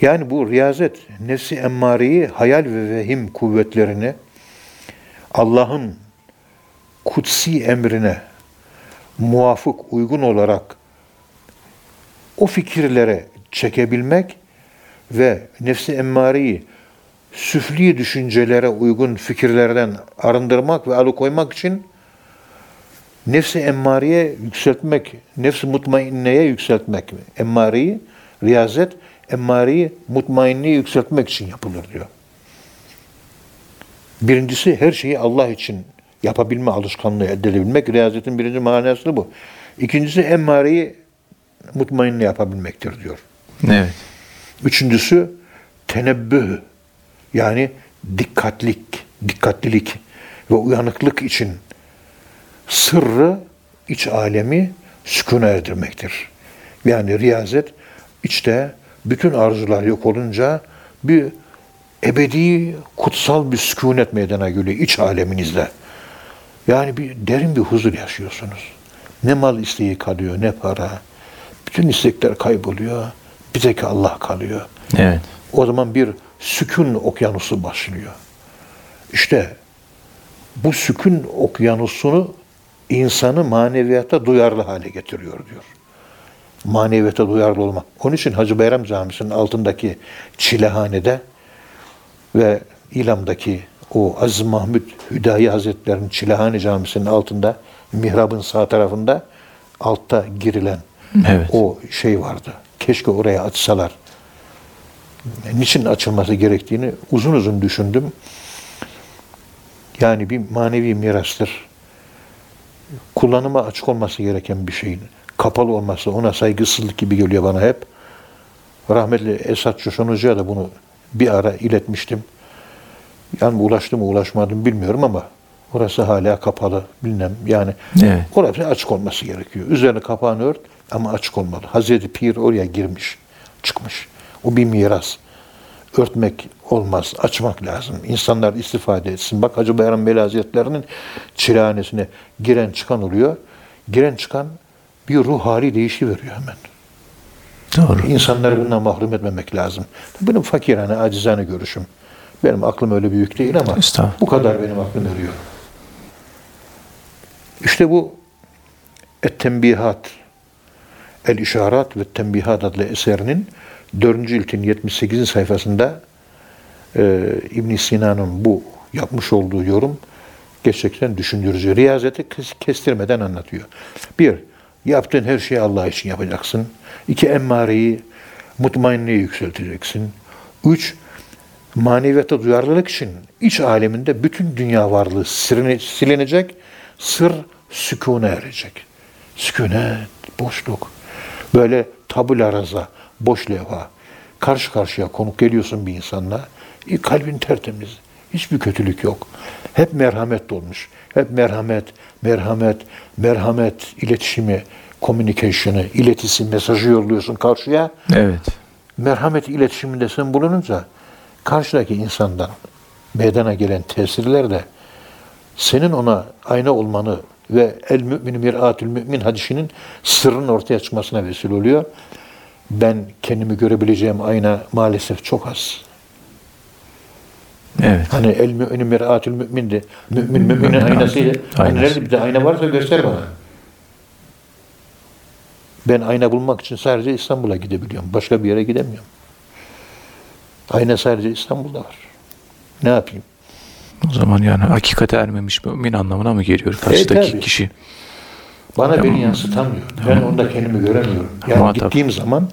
Yani bu riyazet, nefsi emmareyi, hayal ve vehim kuvvetlerini Allah'ın kutsi emrine muvafık, uygun olarak o fikirlere çekebilmek ve nefsi emmareyi süfli düşüncelere uygun fikirlerden arındırmak ve alıkoymak için nefsi emmareye yükseltmek, nefsi mutmainneye yükseltmek. Emmareyi, riyazet, emmareyi mutmainliğe yükseltmek için yapılır diyor. Birincisi her şeyi Allah için yapabilme alışkanlığı elde edebilmek. Riyazetin birinci manası bu. İkincisi emmareyi mutmainne yapabilmektir diyor. Evet. Üçüncüsü tenebbüh yani dikkatlik, dikkatlilik ve uyanıklık için sırrı, iç alemi sükuna erdirmektir. Yani riyazet içte bütün arzular yok olunca bir ebedi, kutsal bir sükunet meydana geliyor iç aleminizde. Yani bir derin bir huzur yaşıyorsunuz. Ne mal isteği kalıyor, ne para. Bütün istekler kayboluyor. Bir tek Allah kalıyor. Evet. O zaman bir sükun okyanusu başlıyor. İşte bu sükun okyanusunu insanı maneviyata duyarlı hale getiriyor diyor. Maneviyata duyarlı olmak. Onun için Hacı Bayram Camisi'nin altındaki çilehanede ve İlam'daki o Aziz Mahmud Hüdayi Hazretleri'nin Çilehane Camisi'nin altında mihrabın sağ tarafında altta girilen Evet. o şey vardı. Keşke oraya açsalar. Niçin açılması gerektiğini uzun uzun düşündüm. Yani bir manevi mirastır. Kullanıma açık olması gereken bir şeyin kapalı olması ona saygısızlık gibi geliyor bana hep. Rahmetli Esat Coşan Hoca'ya da bunu bir ara iletmiştim. Yani ulaştı mı ulaşmadım bilmiyorum ama orası hala kapalı bilmem yani Evet. orası açık olması gerekiyor. Üzerine kapağını ört ama açık olmalı. Hazreti Pir oraya girmiş, çıkmış. O bir miras. Örtmek olmaz, açmak lazım. İnsanlar istifade etsin. Bak Hacı Bayram Veli Hazretleri'nin çilehanesine giren çıkan oluyor. Giren çıkan bir ruh hali değişiveriyor hemen. Doğru. İnsanları bundan mahrum etmemek lazım. Benim fakirane, acizane görüşüm. Benim aklım öyle büyük değil ama bu kadar benim aklım eriyor. İşte bu Et-Tembihat, El-İşarat ve Tembihat adlı eserinin 4. iltin 78. sayfasında e, ibn Sina'nın bu yapmış olduğu yorum gerçekten düşündürücü. Riyazeti kes- kestirmeden anlatıyor. Bir, yaptığın her şeyi Allah için yapacaksın. İki, emmareyi, mutmainliği yükselteceksin. Üç, maneviyata duyarlılık için iç aleminde bütün dünya varlığı siline- silinecek, sır sükûne erecek. Sükunet, boşluk. Böyle tabula raza, boş levha. Karşı karşıya konuk geliyorsun bir insanla. e, kalbin tertemiz. Hiçbir kötülük yok. Hep merhamet dolmuş. Hep merhamet, merhamet, merhamet iletişimi, communication'ı, iletisi, mesajı yolluyorsun karşıya Evet. merhamet iletişiminde sen bulununca karşıdaki insandan meydana gelen tesirler de senin ona ayna olmanı ve el mümin mir'atül mümin hadisinin sırrın ortaya çıkmasına vesile oluyor. Ben kendimi görebileceğim ayna maalesef çok az. Evet. Hani el mümin mir'atül mümindi. Mümin müminin aynasıyla. Hani Aynası. nerede bir de ayna varsa göster bana. Ben ayna bulmak için sadece İstanbul'a gidebiliyorum. Başka bir yere gidemiyorum. Ayna sadece İstanbul'da var. Ne yapayım? O zaman yani hakikate ermemiş mümin anlamına mı geliyor karşıdaki tabii. kişi? Bana beni yansıtamıyor. Ben onda kendimi göremiyorum. Yani Muhatap. gittiğim zaman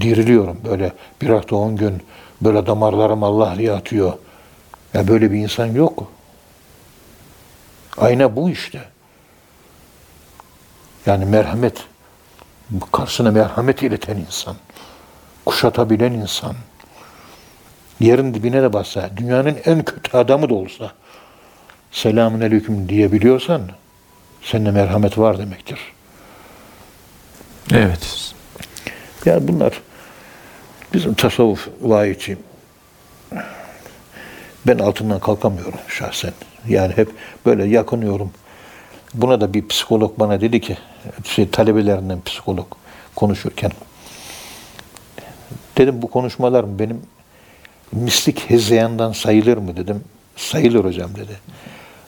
diriliyorum. Böyle bir hafta on gün böyle damarlarım Allah diye atıyor. Ya böyle bir insan yok. Ayna bu işte. Yani merhamet. Karşısına merhamet ileten insan. Kuşatabilen insan. Yerin dibine de bassa, dünyanın en kötü adamı da olsa selamun aleyküm diyebiliyorsan sende merhamet var demektir. Evet. Yani bunlar bizim tasavvuf vahici. Ben altından kalkamıyorum şahsen. Yani hep böyle yakınıyorum. Buna da bir psikolog bana dedi ki, şey, talebelerinden psikolog konuşurken, dedim bu konuşmalar benim mislik hezeyandan sayılır mı dedim. Sayılır hocam dedi.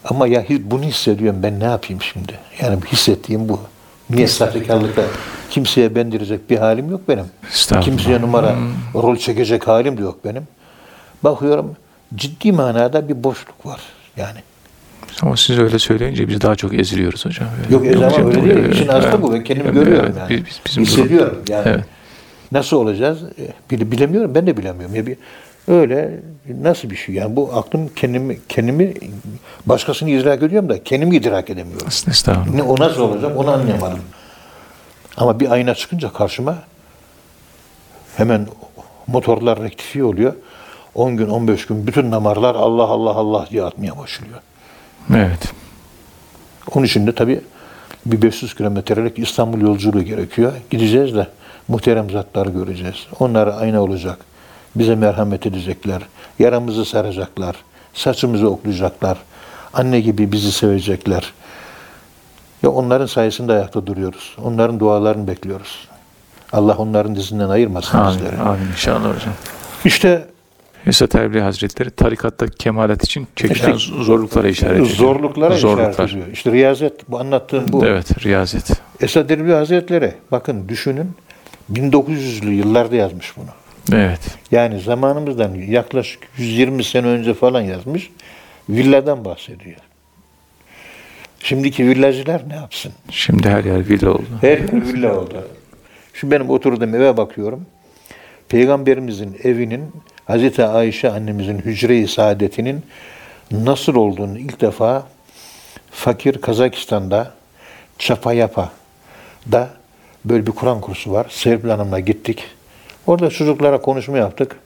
Ama ya bunu hissediyorum ben ne yapayım şimdi? Yani hissettiğim bu. Niye sahtekarlıkla kimseye bendirecek bir halim yok benim. Kimseye numara, rol çekecek halim de yok benim. Bakıyorum ciddi manada bir boşluk var yani. Ama siz öyle söyleyince biz daha çok eziliyoruz hocam. Yok ez ama hocam, öyle değil. İşin aslı bu. Ben kendimi görüyorum Evet, yani. biz- bizim Hissediyorum durum- yani. Evet. Nasıl olacağız? E, bile- Bilemiyorum. Ben de bilemiyorum. Ya bir öyle nasıl bir şey? Yani bu aklım kendimi kendimi başkasını idrak ediyorum da kendimi idrak edemiyorum. Estağfurullah. Ne o nasıl olacak onu anlayamadım. Ama bir ayna çıkınca karşıma hemen motorlar rektifiye oluyor. 10 gün 15 gün bütün damarlar Allah Allah Allah diye atmaya başlıyor. Evet. Onun için de tabii bir 500 kilometrelik İstanbul yolculuğu gerekiyor. Gideceğiz de muhterem zatları göreceğiz. Onlar ayna olacak. Bize merhamet edecekler. Yaramızı saracaklar. Saçımızı oklayacaklar. Anne gibi bizi sevecekler. Ya onların sayesinde ayakta duruyoruz. Onların dualarını bekliyoruz. Allah onların dizinden ayırmasın bizleri. Amin, amin inşallah hocam. İşte Esat Erbil Hazretleri tarikatta kemalat için çekilen İşte zorluklara işaret ediyor. zorluklara Zorluklar. işaret ediyor. İşte riyazet, bu anlattığım bu. Evet, riyazet. Esad Erbil Hazretleri, bakın düşünün, 1900'lü yıllarda yazmış bunu. Evet. Yani zamanımızdan yaklaşık 120 sene önce falan yazmış. Villadan bahsediyor. Şimdiki villacılar ne yapsın? Şimdi her yer villa oldu. Her yer villa oldu. Şu benim oturduğum eve bakıyorum. Peygamberimizin evinin Hazreti Ayşe annemizin hücre-i saadetinin nasıl olduğunu ilk defa fakir Kazakistan'da Çapayapa da böyle bir Kur'an kursu var. Serpil Hanım'la gittik. Orada çocuklara konuşma yaptık.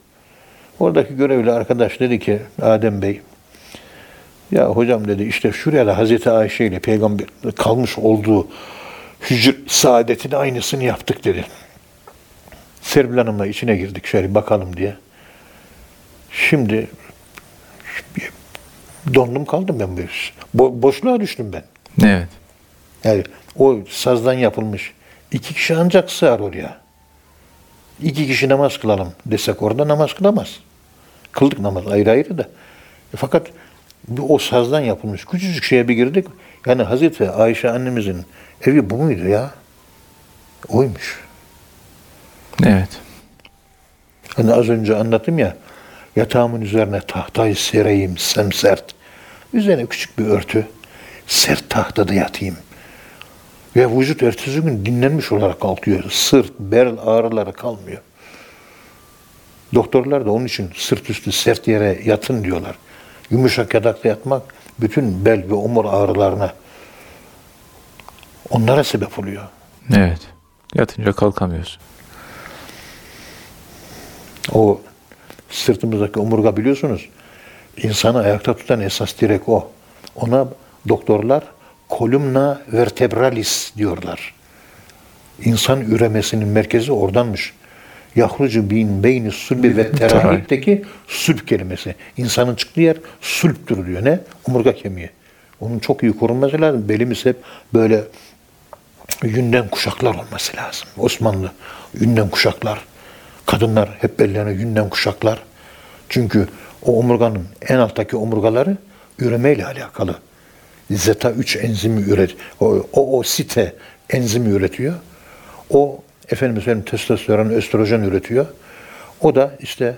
Oradaki görevli arkadaş dedi ki Adem Bey ya hocam dedi işte şuraya da Hazreti Ayşe ile peygamber kalmış olduğu hücre saadetin aynısını yaptık dedi. Serpil Hanım'la içine girdik şöyle bakalım diye. Şimdi dondum kaldım ben böyle. Bo- boşluğa düştüm ben. Evet. Yani o sazdan yapılmış. iki kişi ancak sığar oraya. İki kişi namaz kılalım desek orada namaz kılamaz. Kıldık namaz ayrı ayrı da. E fakat bir o sazdan yapılmış küçücük şeye bir girdik. Yani Hazreti Ayşe annemizin evi bu muydu ya? Oymuş. Evet. Hani az önce anlattım ya, yatağımın üzerine tahtayı sereyim semsert. Üzerine küçük bir örtü, sert tahtada yatayım. Ve vücut ertesi gün dinlenmiş olarak kalkıyor. Sırt, bel ağrıları kalmıyor. Doktorlar da onun için sırt üstü sert yere yatın diyorlar. Yumuşak yatakta yatmak bütün bel ve omur ağrılarına onlara sebep oluyor. Evet. Yatınca kalkamıyoruz. O sırtımızdaki omurga biliyorsunuz. insanı ayakta tutan esas direk o. Ona doktorlar kolumna vertebralis diyorlar. İnsan üremesinin merkezi oradanmış. Yahrucu bin beyni sulbi ve terahipteki sulp kelimesi. İnsanın çıktığı yer sulptür diyor. Ne? Omurga kemiği. Onun çok iyi korunması lazım. Belimiz hep böyle yünden kuşaklar olması lazım. Osmanlı yünden kuşaklar. Kadınlar hep bellerine yünden kuşaklar. Çünkü o omurganın en alttaki omurgaları üremeyle alakalı. Zeta 3 enzimi üret. O, o, o site enzimi üretiyor. O efendim söyleyeyim testosteron, östrojen üretiyor. O da işte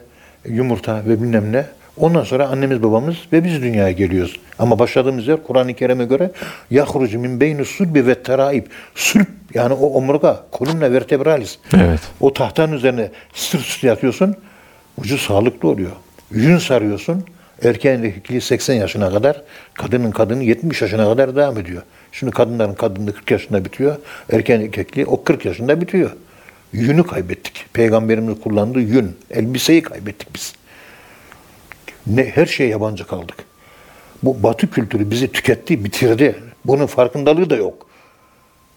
yumurta ve bilmem ne. Ondan sonra annemiz babamız ve biz dünyaya geliyoruz. Ama başladığımız yer Kur'an-ı Kerim'e göre yahrucu min beyni sulbi ve teraib. Sulp yani o omurga, kolumna vertebralis. Evet. O tahtanın üzerine sırt üstü yatıyorsun. Ucu sağlıklı oluyor. Yün sarıyorsun. Erkeğin erkekliği 80 yaşına kadar, kadının kadını 70 yaşına kadar devam ediyor. Şimdi kadınların kadınlığı 40 yaşında bitiyor. Erkeğin erkekliği o 40 yaşında bitiyor. Yünü kaybettik. Peygamberimiz kullandığı yün, elbiseyi kaybettik biz. Ne, her şeye yabancı kaldık. Bu batı kültürü bizi tüketti, bitirdi. Bunun farkındalığı da yok.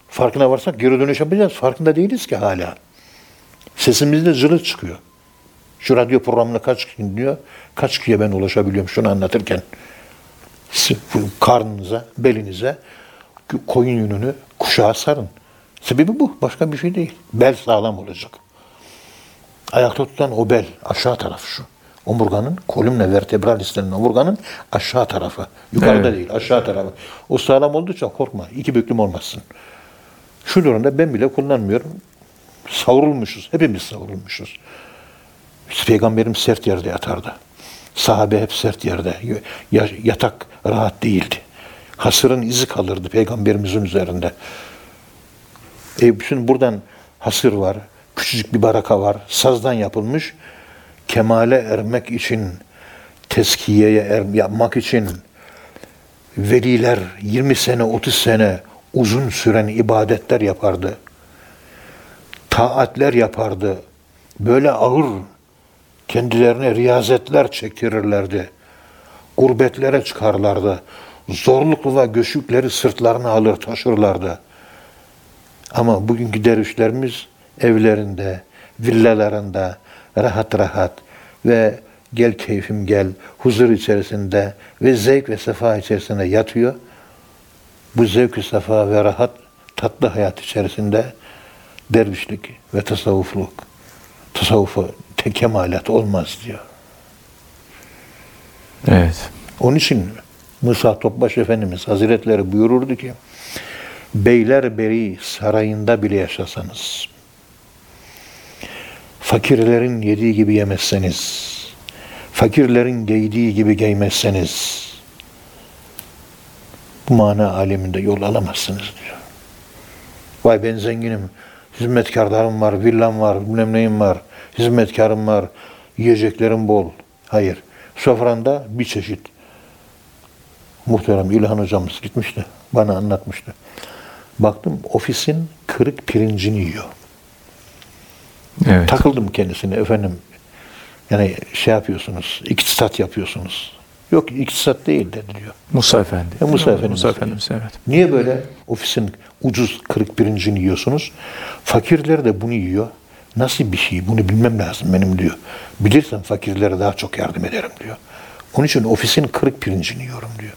Farkına varsak geri dönüş yapacağız. Farkında değiliz ki hala. Sesimizde zırh çıkıyor. Şu radyo programını kaç kişi dinliyor? Kaç kişiye ben ulaşabiliyorum şunu anlatırken? Karnınıza, belinize koyun yününü kuşağa sarın. Sebebi bu. Başka bir şey değil. Bel sağlam olacak. Ayakta tutan o bel. Aşağı taraf şu. Omurganın, kolumna vertebralis denilen omurganın aşağı tarafı. Yukarıda Evet. değil, aşağı tarafı. O sağlam oldukça korkma. iki büklüm olmazsın. Şu durumda ben bile kullanmıyorum. Savrulmuşuz. Hepimiz savrulmuşuz. Peygamberim sert yerde yatardı. Sahabe hep sert yerde. Ya- Yatak rahat değildi. Hasırın izi kalırdı peygamberimizin üzerinde. E, şimdi buradan hasır var. Küçücük bir baraka var. Sazdan yapılmış. Kemale ermek için, teskiyeye er, yapmak için veliler 20 sene, 30 sene uzun süren ibadetler yapardı. Taatler yapardı. Böyle ağır kendilerine riyazetler çektirirlerdi. Gurbetlere çıkarlardı. Zorluklu ve göçükleri sırtlarına alır taşırlardı. Ama bugünkü dervişlerimiz evlerinde, villalarında rahat rahat ve gel keyfim gel huzur içerisinde ve zevk ve sefa içerisinde yatıyor. Bu zevk-ü sefa ve rahat tatlı hayat içerisinde dervişlik ve tasavvufluk tasavvufa tek kemalat olmaz diyor. Evet. Onun için Musa Topbaş Efendimiz Hazretleri buyururdu ki Beylerberi sarayında bile yaşasanız fakirlerin yediği gibi yemezseniz fakirlerin giydiği gibi giymezseniz bu mana aleminde yol alamazsınız diyor. Vay ben zenginim, hizmetkarlarım var, villam var, bilmem neyim var, hizmetkarım var, yiyeceklerim bol. Hayır. Sofranda bir çeşit. Muhterem İlhan hocamız gitmişti. Bana anlatmıştı. Baktım ofisin kırık pirincini yiyor. Evet. Takıldım kendisine efendim. Yani şey yapıyorsunuz, iktisat yapıyorsunuz. Yok iktisat değil dedi diyor. Musa Efendi. E, Musa Efendimiz. Musa Efendimiz evet. Niye böyle ofisin ucuz kırık pirincini yiyorsunuz? Fakirler de bunu yiyor. Nasıl bir şey? Bunu bilmem lazım benim diyor. Bilirsem fakirlere daha çok yardım ederim diyor. Onun için ofisin kırık pirincini yiyorum diyor.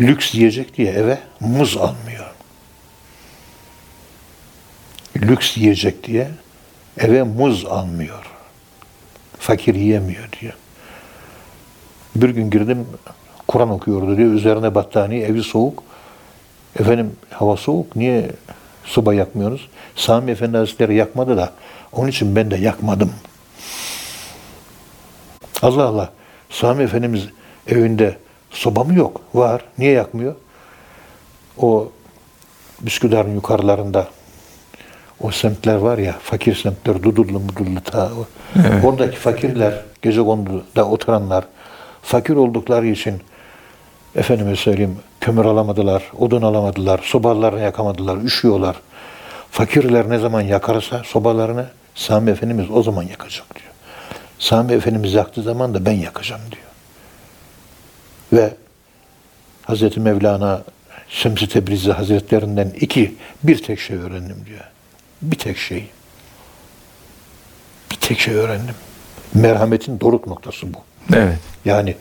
Lüks yiyecek diye eve muz almıyor. Lüks yiyecek diye eve muz almıyor. Fakir yiyemiyor diyor. Bir gün girdim Kur'an okuyordu diyor. Üzerine battaniye, evi soğuk. Efendim hava soğuk. Niye soba yakmıyorsunuz? Sami Efendi Hazretleri yakmadı da onun için ben de yakmadım. Allah Allah. Sami Efendimiz evinde soba mı yok? Var. Niye yakmıyor? O Üsküdar'ın yukarılarında o semtler var ya, fakir semtler, Dudullu, Mudullu ta. o. Oradaki fakirler, gece konduda oturanlar, fakir oldukları için efendime söyleyeyim kömür alamadılar, odun alamadılar, sobalarını yakamadılar, üşüyorlar. Fakirler ne zaman yakarsa sobalarını Sami Efendimiz o zaman yakacak diyor. Sami Efendimiz yaktığı zaman da ben yakacağım diyor. Ve Hazreti Mevlana Şems-i Tebrizi Hazretlerinden iki, bir tek şey öğrendim diyor. Bir tek şey. Bir tek şey öğrendim. Merhametin doruk noktası bu. Evet. Yani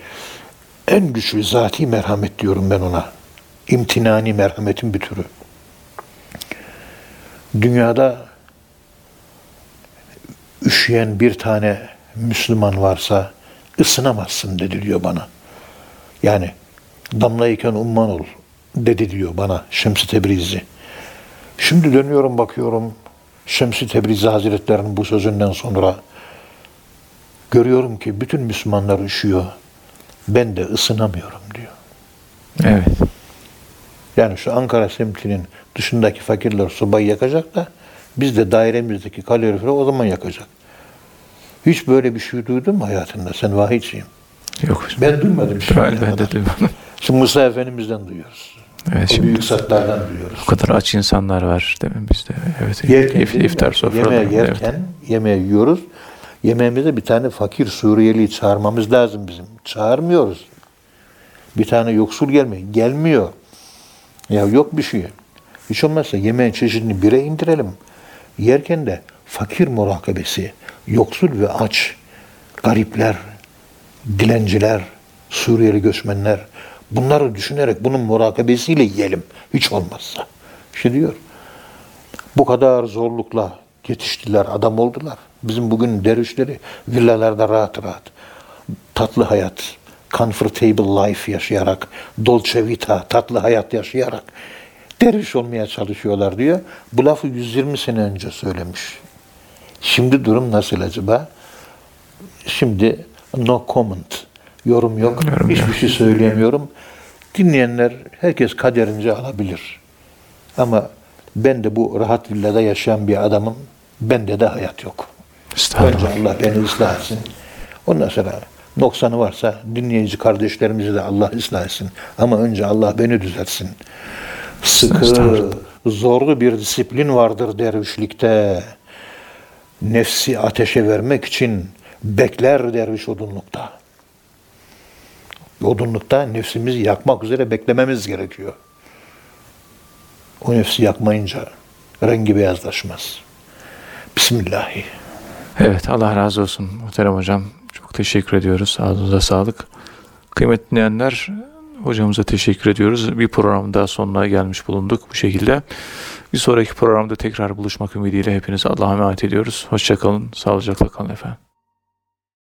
en güçlü zati merhamet diyorum ben ona. İmtinani merhametin bir türü. Dünyada üşüyen bir tane Müslüman varsa ısınamazsın dedi diyor bana. Yani damlayken umman ol dedi diyor bana Şems-i Tebrizi. Şimdi dönüyorum bakıyorum Şems-i Tebrizi Hazretleri'nin bu sözünden sonra görüyorum ki bütün Müslümanlar üşüyor. Ben de ısınamıyorum diyor. Evet. Yani şu Ankara semtinin dışındaki fakirler sobayı yakacak da biz de dairemizdeki kaloriferi o zaman yakacak. Hiç böyle bir şey duydun mu hayatında? Sen vahiyçiyim. Yok. Ben duymadım şimdiye Ben, de duymadım. Şimdi Musa Efendimiz'den duyuyoruz. Evet O şimdi büyük zatlardan duyuyoruz. o kadar aç insanlar var değil mi bizde? Evet. Yerken, if- iftar sofraları. Yemeği Evet. yerken yemeği yiyoruz. Yemeğimize bir tane fakir Suriyeli çağırmamız lazım bizim. Çağırmıyoruz. Bir tane yoksul gelmiyor. Gelmiyor. Ya yok bir şey. Hiç olmazsa yemeğin çeşidini bire indirelim. Yerken de fakir murakabesi, yoksul ve aç, garipler, dilenciler, Suriyeli göçmenler bunları düşünerek bunun murakabesiyle yiyelim. Hiç olmazsa. İşte diyor. Bu kadar zorlukla yetiştiler, adam oldular. Bizim bugün dervişleri villalarda rahat rahat, tatlı hayat, comfortable life yaşayarak, dolce vita, tatlı hayat yaşayarak derviş olmaya çalışıyorlar diyor. Bu lafı 120 sene önce söylemiş. Şimdi durum nasıl acaba? Şimdi no comment. Yorum yok. Yorum Hiçbir yok. şey söyleyemiyorum. Dinleyenler herkes kaderince alabilir. Ama ben de bu rahat villada yaşayan bir adamım. Bende de hayat yok. Önce Allah beni ıslah etsin. Ondan sonra noksanı varsa dinleyici kardeşlerimizi de Allah ıslah etsin. Ama önce Allah beni düzeltsin. Sıkı, zorlu bir disiplin vardır dervişlikte. Nefsi ateşe vermek için bekler derviş odunlukta. Odunlukta nefsimizi yakmak üzere beklememiz gerekiyor. O nefsi yakmayınca rengi beyazlaşmaz. Bismillahi. Evet Allah razı olsun muhterem hocam. Çok teşekkür ediyoruz. Ağzınıza sağlık. Kıymetli dinleyenler hocamıza teşekkür ediyoruz. Bir programda sonuna gelmiş bulunduk bu şekilde. Bir sonraki programda tekrar buluşmak ümidiyle hepinize Allah'a emanet ediyoruz. Hoşçakalın, sağlıcakla kalın efendim.